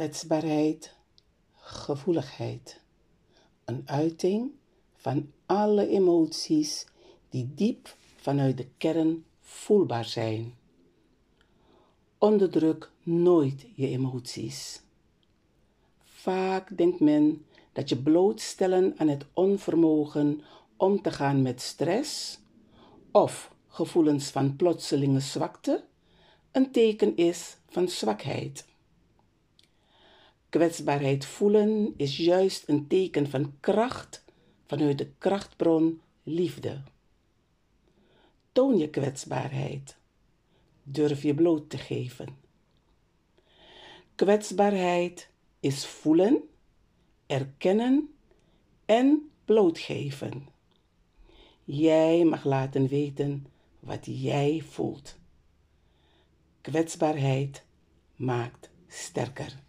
Kwetsbaarheid, gevoeligheid. Een uiting van alle emoties die diep vanuit de kern voelbaar zijn. Onderdruk nooit je emoties. Vaak denkt men dat je blootstellen aan het onvermogen om te gaan met stress of gevoelens van plotselinge zwakte een teken is van zwakheid. Kwetsbaarheid voelen is juist een teken van kracht vanuit de krachtbron liefde. Toon je kwetsbaarheid. Durf je bloot te geven. Kwetsbaarheid is voelen, erkennen en blootgeven. Jij mag laten weten wat jij voelt. Kwetsbaarheid maakt sterker.